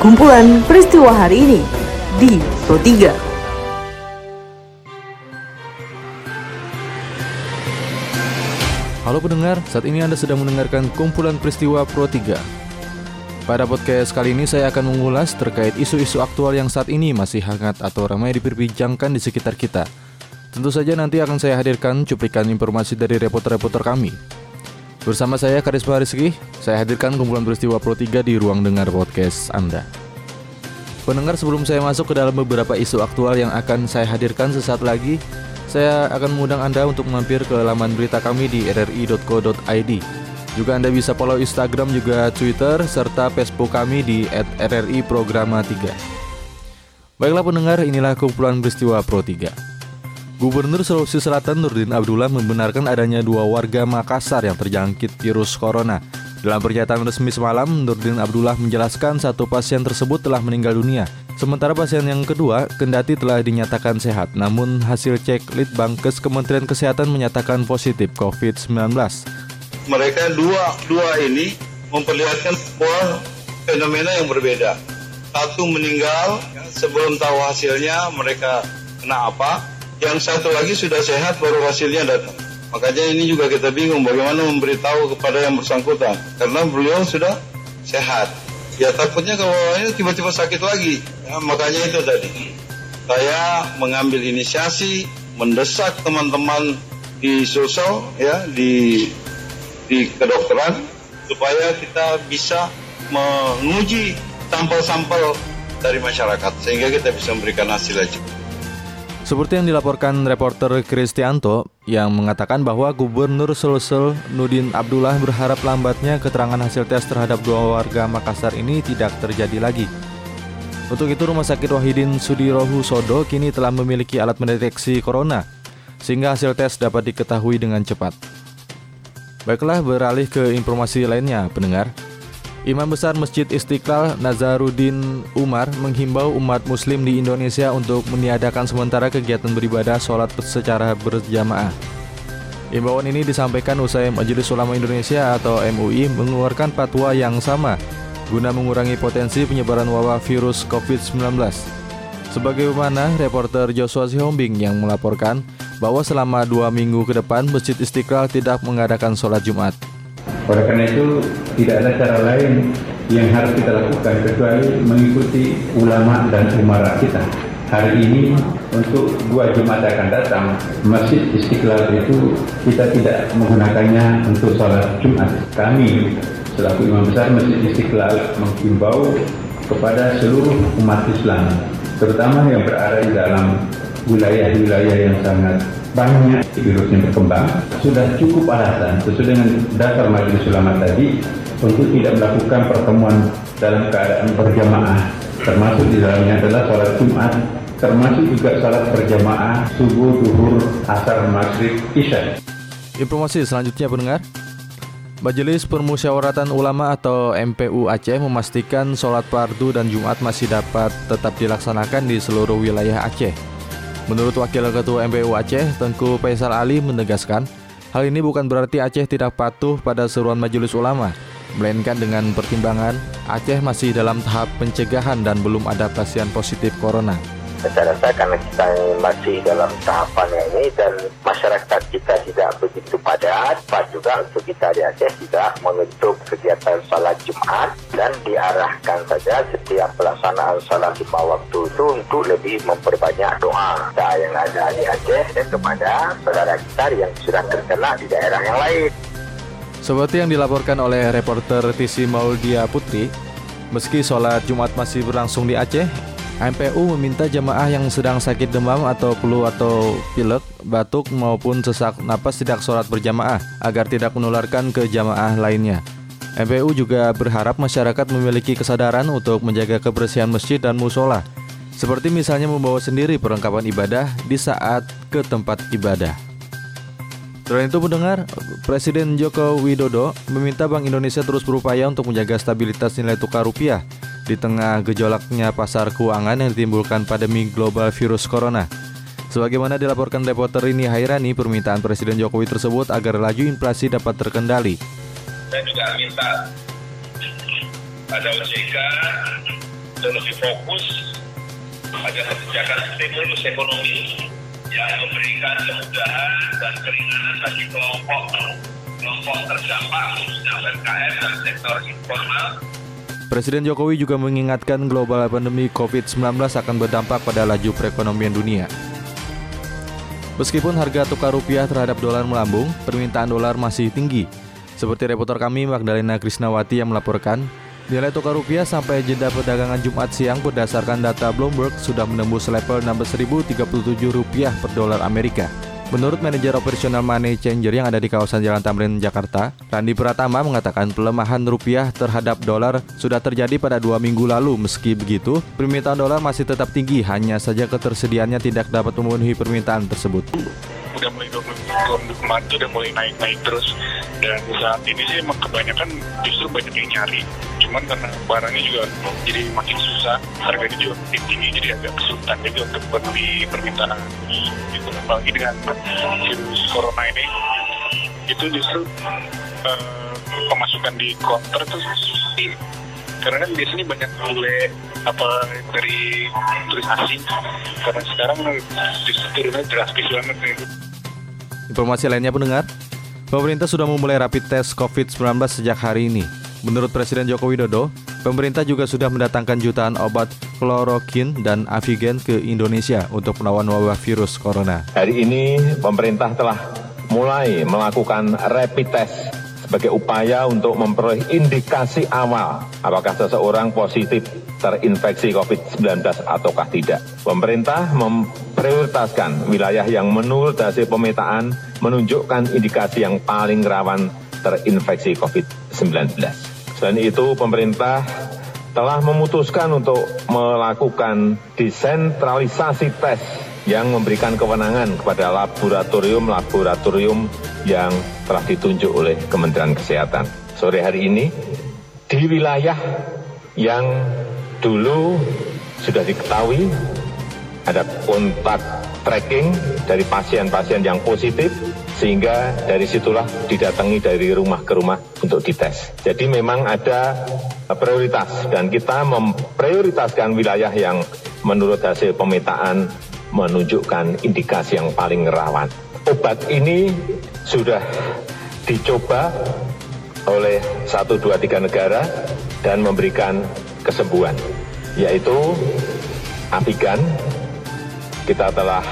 kumpulan peristiwa hari ini di Pro 3. Halo pendengar, saat ini Anda sedang mendengarkan kumpulan peristiwa Pro 3. Pada podcast kali ini saya akan mengulas terkait isu-isu aktual yang saat ini masih hangat atau ramai diperbincangkan di sekitar kita. Tentu saja nanti akan saya hadirkan cuplikan informasi dari reporter-reporter kami. Bersama saya Karisma Rizky, saya hadirkan kumpulan peristiwa Pro 3 di ruang dengar podcast Anda. Pendengar sebelum saya masuk ke dalam beberapa isu aktual yang akan saya hadirkan sesaat lagi, saya akan mengundang Anda untuk mampir ke laman berita kami di rri.co.id. Juga Anda bisa follow Instagram juga Twitter serta Facebook kami di @rri_programa3. Baiklah pendengar, inilah kumpulan peristiwa Pro 3. Gubernur Sulawesi Selatan Nurdin Abdullah membenarkan adanya dua warga Makassar yang terjangkit virus corona. Dalam pernyataan resmi semalam, Nurdin Abdullah menjelaskan satu pasien tersebut telah meninggal dunia. Sementara pasien yang kedua, kendati telah dinyatakan sehat, namun hasil cek Litbangkes Kementerian Kesehatan menyatakan positif COVID-19. Mereka dua dua ini memperlihatkan sebuah fenomena yang berbeda. Satu meninggal sebelum tahu hasilnya mereka kena apa, yang satu lagi sudah sehat baru hasilnya datang. Makanya ini juga kita bingung bagaimana memberitahu kepada yang bersangkutan karena beliau sudah sehat. Ya takutnya kalau ini tiba-tiba sakit lagi. Ya, makanya itu tadi saya mengambil inisiasi mendesak teman-teman di sosial ya di di kedokteran supaya kita bisa menguji sampel-sampel dari masyarakat sehingga kita bisa memberikan hasil aja. Seperti yang dilaporkan reporter Kristianto yang mengatakan bahwa Gubernur Sulsel Nudin Abdullah berharap lambatnya keterangan hasil tes terhadap dua warga Makassar ini tidak terjadi lagi. Untuk itu Rumah Sakit Wahidin Sudirohu Sodo kini telah memiliki alat mendeteksi corona sehingga hasil tes dapat diketahui dengan cepat. Baiklah beralih ke informasi lainnya pendengar. Imam Besar Masjid Istiqlal Nazaruddin Umar menghimbau umat muslim di Indonesia untuk meniadakan sementara kegiatan beribadah sholat secara berjamaah. Imbauan ini disampaikan usai Majelis Ulama Indonesia atau MUI mengeluarkan fatwa yang sama guna mengurangi potensi penyebaran wabah virus COVID-19. Sebagaimana reporter Joshua Sihombing yang melaporkan bahwa selama dua minggu ke depan Masjid Istiqlal tidak mengadakan sholat Jumat. Oleh karena itu tidak ada cara lain yang harus kita lakukan kecuali mengikuti ulama dan umara kita. Hari ini untuk dua Jumat akan datang, Masjid Istiqlal itu kita tidak menggunakannya untuk sholat Jumat. Kami selaku imam besar Masjid Istiqlal menghimbau kepada seluruh umat Islam, terutama yang berada di dalam wilayah-wilayah yang sangat banyak virusnya berkembang, sudah cukup alasan sesuai dengan dasar majelis ulama tadi untuk tidak melakukan pertemuan dalam keadaan berjamaah, termasuk di dalamnya adalah sholat Jumat, termasuk juga sholat berjamaah subuh, duhur, asar, maghrib, isya. Informasi selanjutnya pendengar. Majelis Permusyawaratan Ulama atau MPU Aceh memastikan sholat fardu dan Jumat masih dapat tetap dilaksanakan di seluruh wilayah Aceh. Menurut Wakil Ketua MPU Aceh, Tengku Faisal Ali menegaskan, hal ini bukan berarti Aceh tidak patuh pada seruan Majelis Ulama, melainkan dengan pertimbangan Aceh masih dalam tahap pencegahan dan belum ada pasien positif corona saya rasa karena kita masih dalam tahapan ini dan masyarakat kita tidak begitu padat, pas juga untuk kita di Aceh tidak menentuk kegiatan salat Jumat dan diarahkan saja setiap pelaksanaan salat lima waktu itu untuk lebih memperbanyak doa kita yang ada di Aceh dan kepada saudara kita yang sudah terkena di daerah yang lain. Seperti yang dilaporkan oleh reporter TC Maudia Putri, meski sholat Jumat masih berlangsung di Aceh, MPU meminta jemaah yang sedang sakit demam atau flu atau pilek, batuk maupun sesak napas tidak sholat berjamaah agar tidak menularkan ke jamaah lainnya. MPU juga berharap masyarakat memiliki kesadaran untuk menjaga kebersihan masjid dan musola, seperti misalnya membawa sendiri perlengkapan ibadah di saat ke tempat ibadah. Selain itu mendengar, Presiden Joko Widodo meminta Bank Indonesia terus berupaya untuk menjaga stabilitas nilai tukar rupiah di tengah gejolaknya pasar keuangan yang ditimbulkan pandemi global virus corona. Sebagaimana dilaporkan reporter ini Hairani, permintaan Presiden Jokowi tersebut agar laju inflasi dapat terkendali. Saya juga minta pada OJK untuk lebih fokus pada kebijakan stimulus ekonomi yang memberikan kemudahan dan keringanan bagi kelompok kelompok terdampak khususnya UMKM dan sektor informal Presiden Jokowi juga mengingatkan global pandemi COVID-19 akan berdampak pada laju perekonomian dunia. Meskipun harga tukar rupiah terhadap dolar melambung, permintaan dolar masih tinggi. Seperti reporter kami Magdalena Krisnawati yang melaporkan, nilai tukar rupiah sampai jeda perdagangan Jumat siang berdasarkan data Bloomberg sudah menembus level 16.037 rupiah per dolar Amerika. Menurut manajer operasional Money Changer yang ada di kawasan Jalan Tamrin, Jakarta, Randi Pratama mengatakan pelemahan rupiah terhadap dolar sudah terjadi pada dua minggu lalu. Meski begitu, permintaan dolar masih tetap tinggi, hanya saja ketersediaannya tidak dapat memenuhi permintaan tersebut. udah mulai dua minggu kemarin udah mulai naik naik terus dan saat ini sih kebanyakan justru banyak yang nyari cuman karena barangnya juga jadi makin susah harganya juga makin tinggi jadi agak kesulitan juga untuk memenuhi permintaan gitu. Apalagi dengan virus corona ini itu justru eh, pemasukan di counter tuh sepi karena kan biasanya banyak bule apa dari turis asing. Karena sekarang justru turunnya drastis banget nih. Informasi lainnya pendengar, pemerintah sudah memulai rapid test COVID-19 sejak hari ini. Menurut Presiden Joko Widodo, pemerintah juga sudah mendatangkan jutaan obat klorokin dan avigen ke Indonesia untuk melawan wabah virus corona. Hari ini pemerintah telah mulai melakukan rapid test sebagai upaya untuk memperoleh indikasi awal apakah seseorang positif terinfeksi COVID-19 ataukah tidak. Pemerintah memprioritaskan wilayah yang menurut hasil pemetaan menunjukkan indikasi yang paling rawan terinfeksi COVID-19. Selain itu, pemerintah telah memutuskan untuk melakukan desentralisasi tes yang memberikan kewenangan kepada laboratorium-laboratorium yang telah ditunjuk oleh Kementerian Kesehatan. Sore hari ini, di wilayah yang dulu sudah diketahui ada kontak tracking dari pasien-pasien yang positif, sehingga dari situlah didatangi dari rumah ke rumah untuk dites. Jadi memang ada prioritas dan kita memprioritaskan wilayah yang menurut hasil pemetaan menunjukkan indikasi yang paling rawan. Obat ini sudah dicoba oleh satu dua tiga negara dan memberikan kesembuhan, yaitu Avigan. Kita telah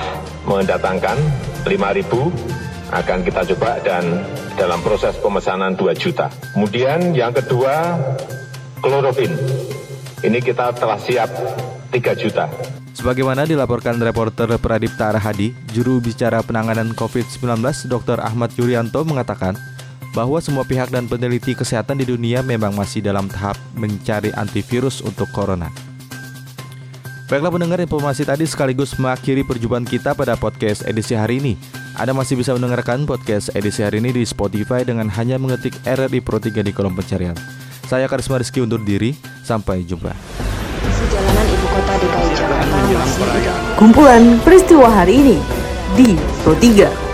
mendatangkan 5.000 akan kita coba dan dalam proses pemesanan 2 juta. Kemudian yang kedua, klorofin. Ini kita telah siap 3 juta. Sebagaimana dilaporkan reporter Pradipta Arhadi, juru bicara penanganan COVID-19 Dr. Ahmad Yuryanto mengatakan bahwa semua pihak dan peneliti kesehatan di dunia memang masih dalam tahap mencari antivirus untuk corona. Baiklah pendengar informasi tadi sekaligus mengakhiri perjumpaan kita pada podcast edisi hari ini. Anda masih bisa mendengarkan podcast edisi hari ini di Spotify dengan hanya mengetik RRI Pro 3 di kolom pencarian. Saya Karisma Rizky undur diri, sampai jumpa. Jalanan ibu kota DKI Jakarta masih Kumpulan peristiwa hari ini di Pro 3.